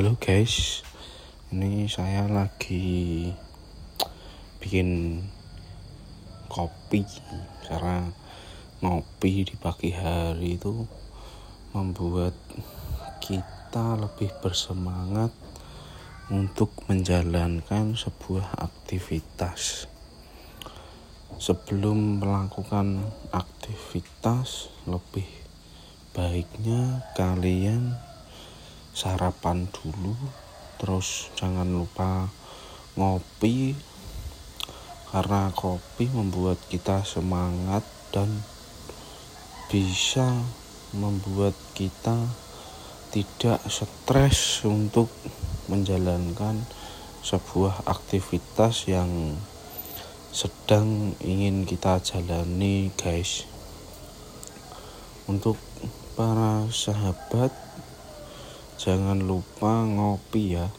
Halo guys, ini saya lagi bikin kopi karena ngopi di pagi hari itu membuat kita lebih bersemangat untuk menjalankan sebuah aktivitas. Sebelum melakukan aktivitas, lebih baiknya kalian sarapan dulu terus jangan lupa ngopi karena kopi membuat kita semangat dan bisa membuat kita tidak stres untuk menjalankan sebuah aktivitas yang sedang ingin kita jalani guys. Untuk para sahabat jangan lupa ngopi ya